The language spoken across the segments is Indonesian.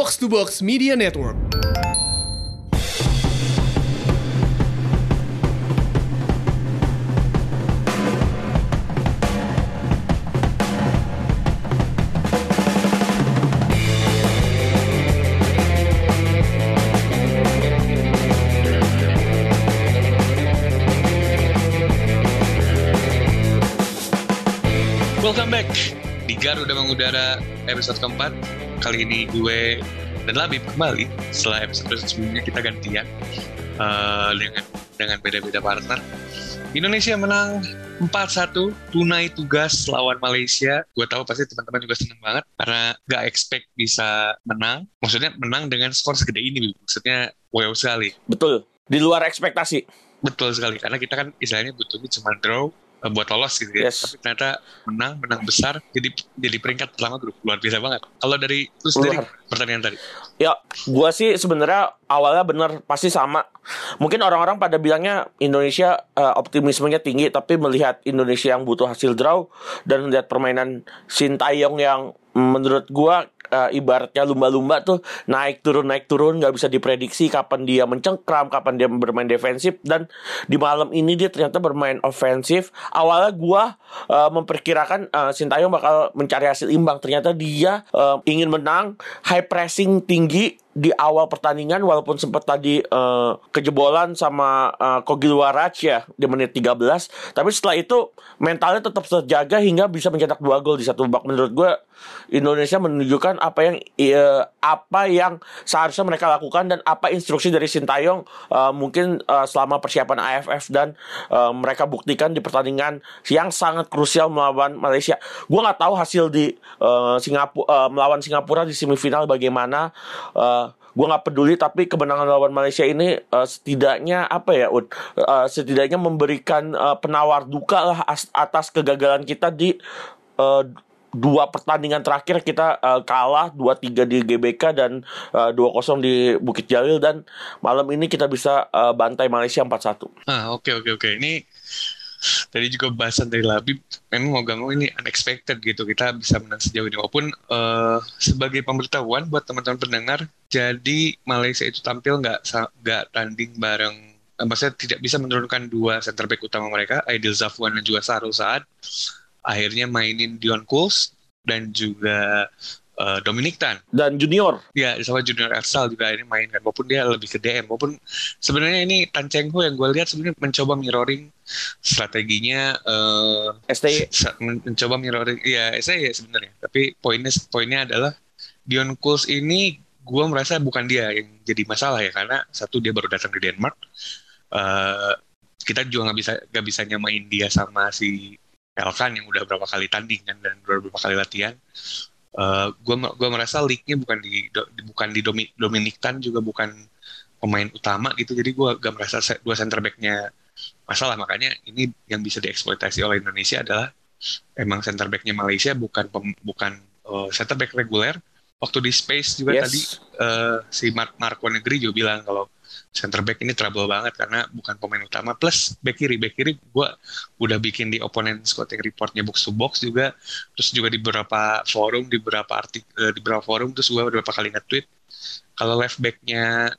Box to Box Media Network. Welcome back di Garuda Mengudara episode keempat. Kali ini gue dan Labib kembali setelah episode sebelumnya kita gantian uh, dengan dengan beda-beda partner. Indonesia menang 4-1 tunai tugas lawan Malaysia. Gue tahu pasti teman-teman juga seneng banget karena gak expect bisa menang. Maksudnya menang dengan skor segede ini. Maksudnya wow sekali. Betul. Di luar ekspektasi. Betul sekali karena kita kan istilahnya butuhnya cuma draw buat lolos gitu ya. Yes. Tapi ternyata menang, menang besar, jadi jadi peringkat pertama grup luar biasa banget. Kalau dari sendiri Luar. pertandingan tadi, Ya, gua sih sebenarnya awalnya bener pasti sama. Mungkin orang-orang pada bilangnya Indonesia eh, optimismenya tinggi, tapi melihat Indonesia yang butuh hasil draw dan melihat permainan Sintayong yang menurut gua eh, ibaratnya lumba-lumba tuh naik turun naik turun nggak bisa diprediksi kapan dia mencengkram, kapan dia bermain defensif dan di malam ini dia ternyata bermain ofensif. Awalnya gua eh, memperkirakan eh, Sintayong bakal mencari hasil imbang, ternyata dia eh, ingin menang, high pressing tinggi di awal pertandingan walaupun sempat tadi eh, kejebolan sama uh, Kogiluaraj ya di menit 13 tapi setelah itu mentalnya tetap terjaga hingga bisa mencetak dua gol di satu babak menurut gue Indonesia menunjukkan apa yang eh, apa yang seharusnya mereka lakukan dan apa instruksi dari Sintayong eh, mungkin eh, selama persiapan AFF dan eh, mereka buktikan di pertandingan yang sangat krusial melawan Malaysia. Gue nggak tahu hasil di Singapura melawan Singapura di semifinal bagaimana. Eh, gue nggak peduli tapi kemenangan lawan Malaysia ini eh, setidaknya apa ya Ud Eh, setidaknya memberikan eh, penawar duka lah as- atas kegagalan kita di eh, dua pertandingan terakhir kita eh, kalah 2-3 di GBK dan eh, 2-0 di Bukit Jalil dan malam ini kita bisa eh, bantai Malaysia 4-1. ah oke oke oke. Ini tadi juga bahasan dari Labib, memang mau gak mau ini unexpected gitu. Kita bisa menang sejauh ini walaupun eh, sebagai pemberitahuan buat teman-teman pendengar, jadi Malaysia itu tampil nggak nggak tanding bareng eh, maksudnya tidak bisa menurunkan dua center back utama mereka, Aidil Zafwan dan juga Sarul Saad. Akhirnya mainin Dion Kuls dan juga eh, Dominic Tan. Dan junior. Ya, sama Junior Ersal juga ini main kan, walaupun dia lebih ke DM, walaupun sebenarnya ini Tan Cheng Ho yang gue lihat sebenarnya mencoba mirroring strateginya, eh STY sa- men- mencoba mirroring, ya saya ya sebenarnya, tapi poinnya poinnya adalah Dion Kuls ini gue merasa bukan dia yang jadi masalah ya, karena satu dia baru datang di Denmark, eh kita juga nggak bisa nggak bisa nyamain dia sama si Elkan yang udah berapa kali tanding kan dan udah berapa kali latihan gue gua merasa league-nya bukan di do- bukan di Domi- Dominic Tan juga bukan pemain utama gitu. Jadi gue gak merasa dua center back-nya masalah. Makanya ini yang bisa dieksploitasi oleh Indonesia adalah emang center back-nya Malaysia bukan pem- bukan eh, center back reguler waktu di space juga yes. tadi eh, si Mark Marco Negeri juga bilang kalau center back ini trouble banget karena bukan pemain utama. Plus back kiri back kiri gue udah bikin di opponent scouting reportnya box to box juga. Terus juga di beberapa forum di beberapa artik eh, di beberapa forum terus gue beberapa kali nge-tweet kalau left backnya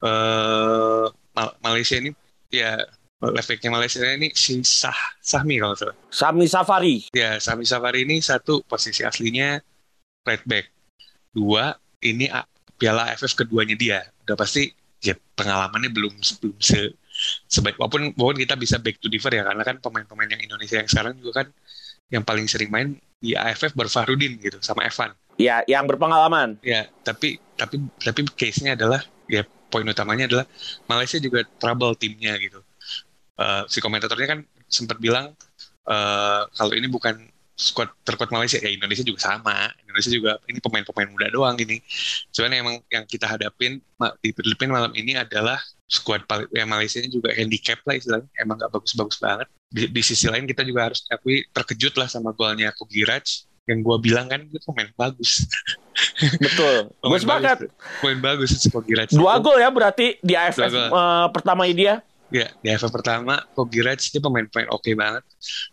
eh Mal- Malaysia ini ya left backnya Malaysia ini si Sah Sahmi kalau salah. Sami Safari. Ya Sahmi Safari ini satu posisi aslinya right back dua ini Piala AFF keduanya dia. Udah pasti ya pengalamannya belum belum se sebaik walaupun walaupun kita bisa back to differ ya karena kan pemain-pemain yang Indonesia yang sekarang juga kan yang paling sering main di AFF baru Fahrudin gitu sama Evan. Ya yang berpengalaman. Ya tapi tapi tapi case-nya adalah ya poin utamanya adalah Malaysia juga trouble timnya gitu. Eh, si komentatornya kan sempat bilang eh, kalau ini bukan squad terkuat Malaysia ya Indonesia juga sama Indonesia juga ini pemain-pemain muda doang ini cuman emang yang kita hadapin di Filipina malam ini adalah squad pal- ya Malaysia ini juga handicap lah istilahnya emang gak bagus-bagus banget di, di sisi lain kita juga harus akui terkejut lah sama golnya Kogiraj yang gua bilang kan itu pemain bagus betul gue sepakat bagus. Pemain bagus si Kogiraj dua itu. gol ya berarti di AFF gol. eh, pertama ini dia Ya, di AFF pertama, Kogiraj dia pemain-pemain oke banget.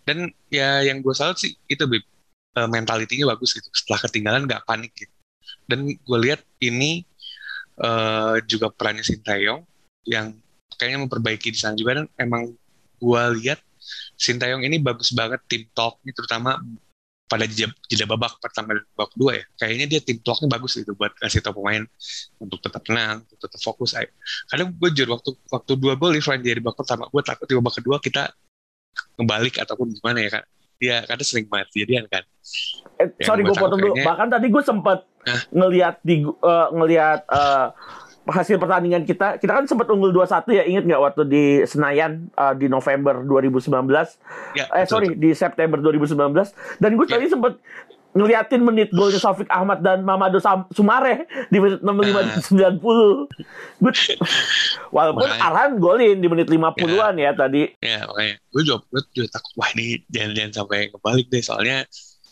Dan ya yang gue salut sih itu Bib, Eh, mentalitinya bagus gitu. Setelah ketinggalan nggak panik gitu. dan gue lihat ini uh, juga perannya Sintayong yang kayaknya memperbaiki di sana juga dan emang gue lihat Sintayong ini bagus banget tim talk ini terutama pada jeda, babak pertama dan babak kedua ya kayaknya dia tim talknya bagus gitu buat kasih tau pemain untuk tetap tenang untuk tetap fokus ayo. kadang gue jujur waktu waktu dua gol Irfan dia di babak pertama gue takut di babak kedua kita kembali ataupun gimana ya kan dia karena sering banget jadian kan. Eh, sorry gue potong dulu. bahkan tadi gue sempat ngelihat di uh, ngelihat uh, hasil pertandingan kita. Kita kan sempat unggul 2-1 ya inget nggak waktu di Senayan uh, di November 2019 ya, eh sorry betul. di September 2019 dan gue ya. tadi sempat ngeliatin menit golnya Sofik Ahmad dan Mamadou Sumare di menit 65 uh. 90. Gue walaupun makanya, Arhan golin di menit 50-an ya, ya tadi. Ya, makanya gue juga, gue juga takut wah ini jangan-jangan sampai kebalik deh soalnya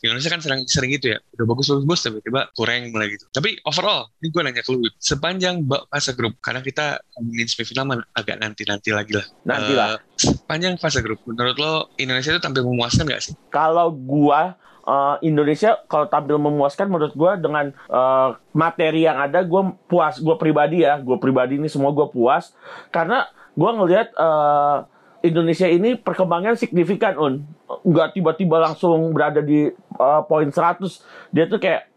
Indonesia kan sering sering gitu ya udah bagus bagus bagus tiba-tiba kurang mulai gitu tapi overall ini gue nanya ke lu sepanjang fase grup karena kita ngomongin semifinal agak nanti nanti lagi lah nanti lah uh, sepanjang fase grup menurut lo Indonesia itu tampil memuaskan gak sih kalau gua uh, Indonesia kalau tampil memuaskan menurut gue dengan uh, materi yang ada gue puas. Gue pribadi ya gue pribadi ini semua gue puas. Karena gue ngelihat uh, Indonesia ini perkembangan signifikan un. Nggak tiba-tiba langsung berada di uh, poin 100 dia tuh kayak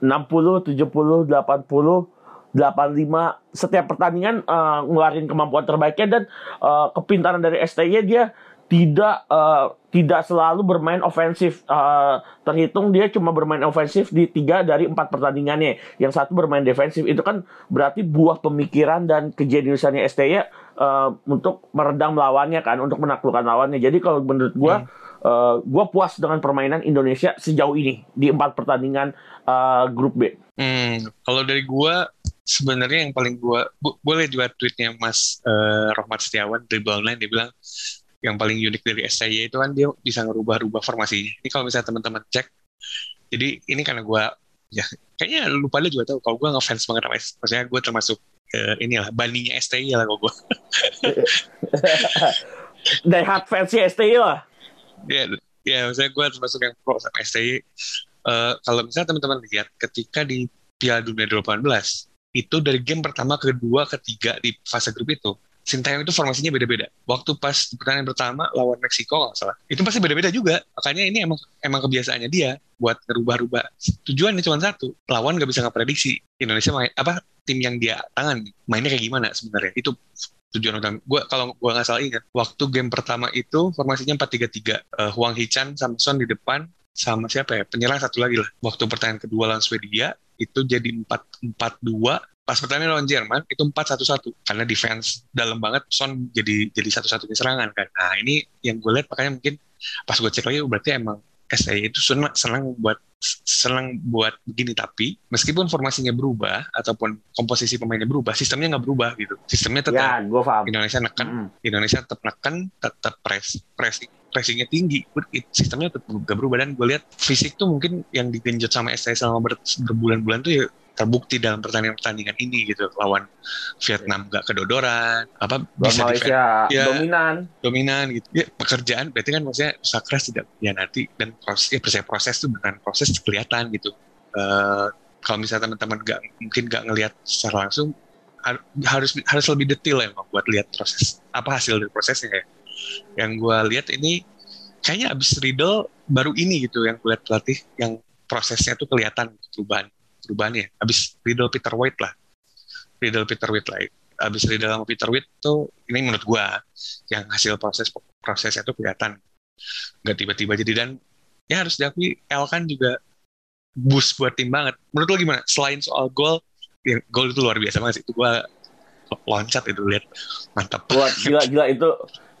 60 70 80 85 setiap pertandingan uh, ngeluarin kemampuan terbaiknya dan uh, kepintaran dari STY dia tidak uh, tidak selalu bermain ofensif. Uh, terhitung dia cuma bermain ofensif di tiga dari empat pertandingannya. Yang satu bermain defensif. Itu kan berarti buah pemikiran dan kejeniusannya STY uh, untuk meredam lawannya kan, untuk menaklukkan lawannya. Jadi kalau menurut gue, hmm. uh, gue puas dengan permainan Indonesia sejauh ini di empat pertandingan uh, grup B. Hmm, kalau dari gue sebenarnya yang paling gue boleh juga tweetnya Mas uh, Rohmat Setiawan dari online dia bilang yang paling unik dari SCY itu kan dia bisa ngerubah-rubah formasinya. Ini kalau misalnya teman-teman cek, jadi ini karena gue ya kayaknya lu pada juga tahu kalau gue ngefans banget sama STY. Maksudnya gue termasuk uh, inilah baninya STY lah kalau gue. Die hard fansnya STY lah. Ya, ya maksudnya gue termasuk yang pro sama STY. Uh, eh, kalau misalnya teman-teman lihat ketika di Piala Dunia 2018 itu dari game pertama, kedua, ketiga di fase grup itu Sintayong itu formasinya beda-beda. Waktu pas pertandingan pertama lawan Meksiko nggak salah, itu pasti beda-beda juga. Makanya ini emang emang kebiasaannya dia buat ngerubah-rubah. Tujuannya cuma satu, lawan nggak bisa ngeprediksi Indonesia main apa tim yang dia tangan mainnya kayak gimana sebenarnya. Itu tujuan utama. Gua kalau gua nggak salah ingat, waktu game pertama itu formasinya 4-3-3. Uh, Huang Hichan, Samson di depan, sama siapa ya penyerang satu lagi lah. Waktu pertandingan kedua lawan Swedia itu jadi 4-4-2 pas pertandingan lawan Jerman itu 4-1-1 karena defense dalam banget Son jadi jadi satu-satunya serangan kan. Nah ini yang gue lihat makanya mungkin pas gue cek lagi berarti emang STI itu senang senang buat senang buat begini tapi meskipun formasinya berubah ataupun komposisi pemainnya berubah sistemnya nggak berubah gitu sistemnya tetap ya, gua paham. Indonesia neken mm. Indonesia tetap neken tetap press pressing pressingnya tinggi sistemnya tetap gak berubah dan gue lihat fisik tuh mungkin yang digenjot sama STI selama ber, berbulan-bulan tuh ya terbukti dalam pertandingan-pertandingan ini gitu. Lawan Vietnam gak kedodoran apa bisa Malaysia ya, dominan. dominan gitu. Ya pekerjaan berarti kan maksudnya usaha keras tidak ya nanti dan proses ya proses proses tuh beneran proses kelihatan gitu. Uh, kalau misalnya teman-teman gak mungkin gak ngelihat secara langsung harus harus lebih detail ya buat lihat proses apa hasil dari prosesnya ya. yang gue lihat ini kayaknya abis Riddle baru ini gitu yang gue lihat pelatih yang prosesnya tuh kelihatan perubahan perubahannya habis Riddle Peter White lah. Riddle Peter White lah. Habis Riddle sama Peter White tuh ini menurut gua yang hasil proses prosesnya tuh kelihatan. Nggak tiba-tiba jadi dan ya harus diakui El kan juga boost buat tim banget. Menurut lo gimana? Selain soal gol ya gol itu luar biasa banget sih. Itu gua loncat itu lihat mantap. Gila gila itu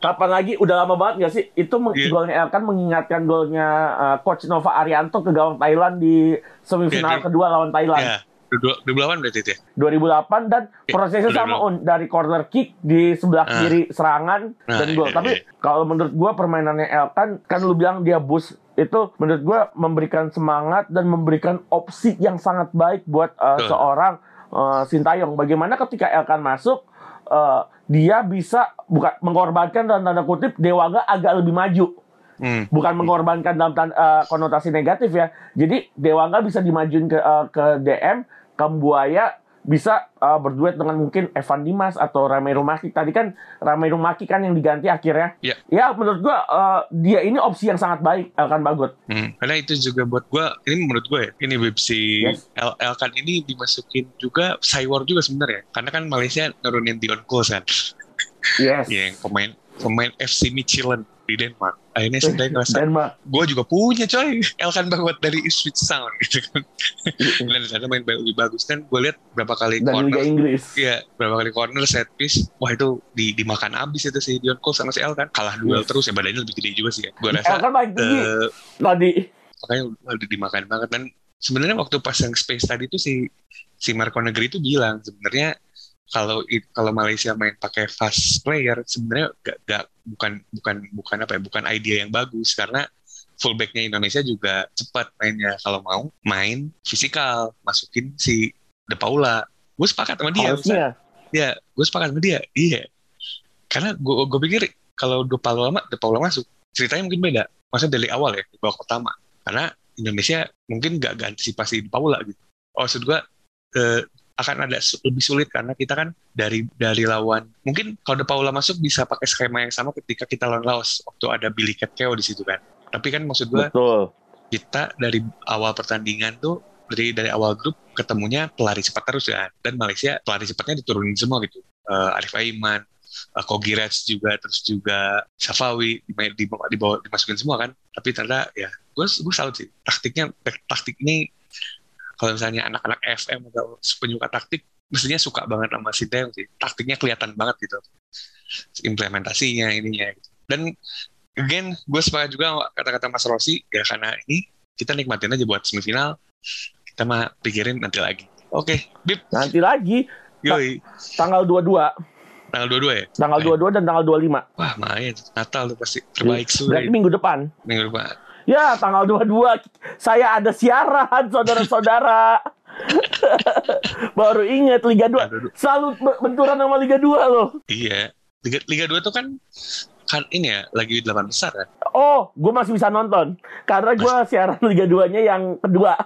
Kapan lagi? Udah lama banget gak sih? Itu yeah. golnya Elkan mengingatkan golnya uh, Coach Nova Arianto ke gawang Thailand di semifinal yeah, kedua lawan Thailand. Yeah. 2008 berarti itu ya? 2008 dan yeah, prosesnya sama on dari corner kick di sebelah uh. kiri serangan nah, dan gol. Yeah, Tapi yeah. kalau menurut gua permainannya Elkan kan lu bilang dia boost itu menurut gua memberikan semangat dan memberikan opsi yang sangat baik buat uh, seorang uh, Sintayong. Bagaimana ketika Elkan masuk uh, dia bisa bukan mengorbankan dalam tanda kutip Dewaga agak lebih maju. Hmm. Bukan mengorbankan dalam tanda, uh, konotasi negatif ya. Jadi Dewaga bisa dimajuin ke uh, ke DM Kambuaya bisa uh, berduet dengan mungkin Evan Dimas atau Ramai Rumaki. Tadi kan Ramai Rumaki kan yang diganti akhirnya. Iya. Ya menurut gua uh, dia ini opsi yang sangat baik Elkan Bagot. Hmm, karena itu juga buat gua ini menurut gua ya ini si Yes. El Elkan ini dimasukin juga Cywar juga sebenarnya karena kan Malaysia nurunin Dion Coles kan Yes. yang pemain pemain FC Michelin di Denmark. Akhirnya sebenarnya ngerasa Dan gue juga punya coy. Elkan Bagot dari Ipswich Town gitu kan. Dan di sana main lebih bagus. Kan gue lihat berapa kali dan corner Inggris. Iya, berapa kali corner set piece, wah itu di, dimakan abis itu si Dion Cole sama si Elkan kalah duel Yes. terus ya badannya lebih gede juga sih ya. Gue rasa Elkan paling tinggi eh, tadi. makanya udah dimakan banget. Dan sebenarnya waktu pas yang space tadi itu si si Marco Negri itu bilang sebenarnya kalau kalau Malaysia main pakai fast player sebenarnya gak, gak bukan bukan bukan apa ya bukan ide yang bagus karena fullbacknya Indonesia juga cepat mainnya kalau mau main fisikal masukin si De Paula gue sepakat sama dia Harusnya. Ya, gue sepakat sama dia. Iya. Karena gue gue pikir kalau De Paula lama, De Paula masuk, ceritanya mungkin beda. Maksudnya dari awal ya, di babak pertama. Karena Indonesia mungkin gak, gak antisipasi De Paula gitu. Oh, maksud gue eh, akan ada lebih sulit karena kita kan dari dari lawan mungkin kalau De Paula masuk bisa pakai skema yang sama ketika kita lawan Laos waktu ada Billy Ketkeo di situ kan. Tapi kan maksud gue Betul. kita dari awal pertandingan tuh dari dari awal grup ketemunya pelari cepat terus kan dan Malaysia pelari cepatnya diturunin semua gitu Eh, Arif Aiman uh, juga terus juga Safawi di, di, di bawah dimasukin semua kan tapi ternyata ya gue gue salut sih taktiknya taktik ini kalau misalnya anak-anak FM atau penyuka taktik mestinya suka banget sama Sinteyong sih. Taktiknya kelihatan banget gitu. Implementasinya ininya gitu. dan again gue sepakat juga kata-kata Mas Rossi ya karena ini kita nikmatin aja buat semifinal kita mah pikirin nanti lagi. Oke Bib Nanti lagi. Yoi. Tanggal 22, tanggal 22 ya? Tanggal 22 dan tanggal 25. wah main. Natal tuh pasti terbaik Berarti sudah minggu depan. minggu depan Ya, tanggal 22 saya ada siaran, saudara-saudara. Baru ingat Liga 2. Selalu be- benturan sama Liga 2 loh. iya Liga, Liga 2 tuh kan kan ini ya lagi delapan besar kan Oh, gue masih bisa nonton. Karena gue siaran Liga 2-nya yang kedua.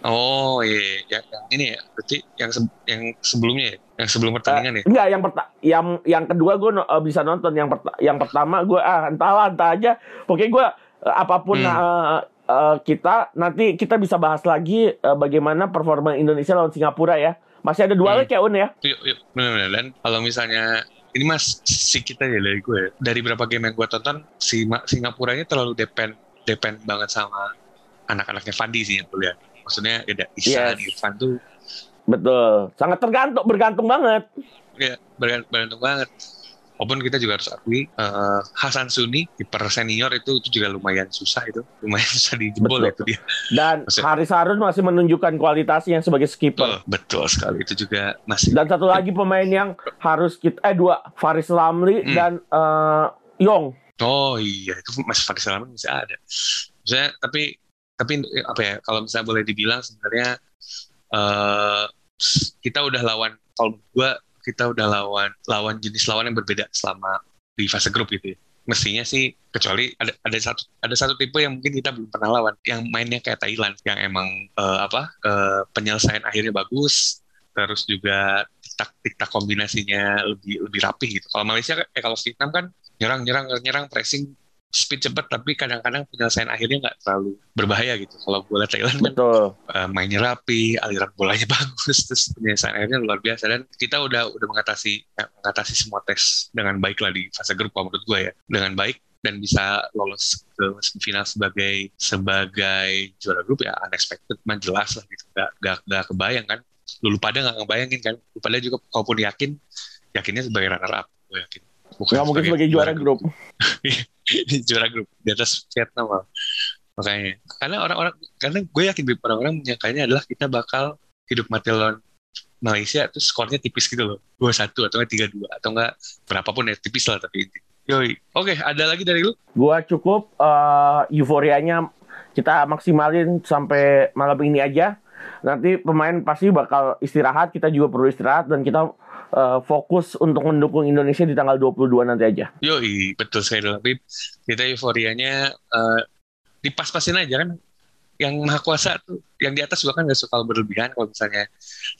oh iya yang, yang ini ya berarti yang se- yang sebelumnya ya yang sebelum pertandingan ya Enggak, yang perta yang yang kedua gue bisa nonton. Yang perta yang pertama gue ah entahlah entah aja. Pokoknya gue eh, apa pun Hmm. eh, eh, kita nanti kita bisa bahas lagi eh, bagaimana performa Indonesia lawan Singapura ya. Masih ada dua Hmm. leg ya Un ya. Yuk, yuk, benar-benar. Dan kalau misalnya ini mas sedikit aja dari gue, dari berapa game yang gue tonton, si Singapura ini terlalu depend depend banget sama anak-anaknya Fandi sih yang lihat. Maksudnya ada Isan, Yes. Irfan tuh Betul. Sangat tergantung bergantung banget. ya bergantung, bergantung banget. Walaupun kita juga harus akui eh, Hasan Suni kiper senior itu itu juga lumayan susah itu, lumayan susah dijebol Betul. itu dia. Dan Haris Harun masih menunjukkan kualitasnya sebagai skipper. Betul, betul sekali itu juga masih Dan satu lagi pemain yang harus kita eh dua Faris Lamli Hmm. dan eh, Yong. Oh iya, itu masih pakai salaman masih ada. Maksudnya tapi tapi eh, apa ya? Kalau misalnya boleh dibilang sebenarnya eh kita udah lawan kalau gua kita udah lawan lawan jenis lawan yang berbeda selama di fase grup gitu ya. Mestinya sih kecuali ada ada satu ada satu tipe yang mungkin kita belum pernah lawan yang mainnya kayak Thailand yang emang eh, apa eh, penyelesaian akhirnya bagus terus juga tiktak tiktak kombinasinya lebih lebih rapi gitu. Kalau Malaysia eh kalau Vietnam kan nyerang nyerang nyerang pressing speed cepat tapi kadang-kadang penyelesaian akhirnya nggak terlalu berbahaya gitu. Kalau gue lihat Thailand kan Betul. eh, mainnya rapi, aliran bolanya bagus, terus penyelesaian akhirnya luar biasa. Dan kita udah udah mengatasi ya, mengatasi semua tes dengan baik lah di fase grup kalau menurut gue ya. Dengan baik dan bisa lolos ke semifinal sebagai sebagai juara grup ya unexpected man jelas lah gitu. Gak, gak, gak kebayang kan. Lu pada nggak ngebayangin kan. Lu pada juga kalaupun yakin yakinnya sebagai runner up gue yakin. Bukan Nggak mungkin sebagai juara grup. di juara grup di atas Vietnam makanya karena orang-orang karena gue yakin orang-orang menyangkanya adalah kita bakal hidup mati lawan Malaysia terus skornya tipis gitu loh. dua satu atau tiga dua atau enggak berapapun ya tipis lah tapi yoi. Oke ada lagi dari lu? Gua cukup eh, euforianya kita maksimalin sampai malam ini aja. Nanti pemain pasti bakal istirahat, kita juga perlu istirahat dan kita eh, fokus untuk mendukung Indonesia di tanggal 22 nanti aja. yoi betul sekali Bib. kita euforianya eh, dipas-pasin aja kan yang maha kuasa tuh yang di atas juga kan gak suka berlebihan kalau misalnya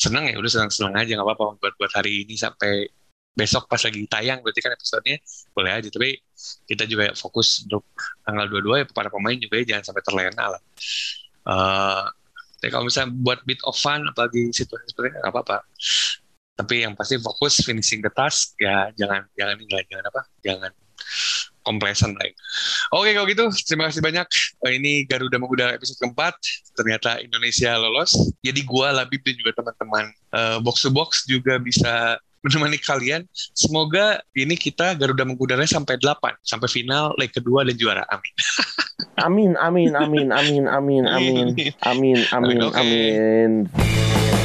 seneng ya udah seneng aja nggak apa-apa buat buat hari ini sampai besok pas lagi tayang berarti kan episodenya boleh aja tapi kita juga fokus untuk tanggal 22 ya para pemain juga ya jangan sampai terlena lah uh, tapi kalau misalnya buat bit of fun apalagi situasi seperti itu nggak apa-apa tapi yang pasti fokus finishing the task ya jangan jangan ini jangan apa jangan complacent lah. Oke kalau gitu terima kasih banyak. Oh, ini Garuda Mengudara episode keempat. Ternyata Indonesia lolos. Jadi gua Labib dan juga teman-teman uh, box to box juga bisa menemani kalian. Semoga ini kita Garuda Mengudara sampai 8 sampai final leg kedua dan juara. Amin. amin, amin, amin, amin, amin, amin, amin, amin, amin. amin.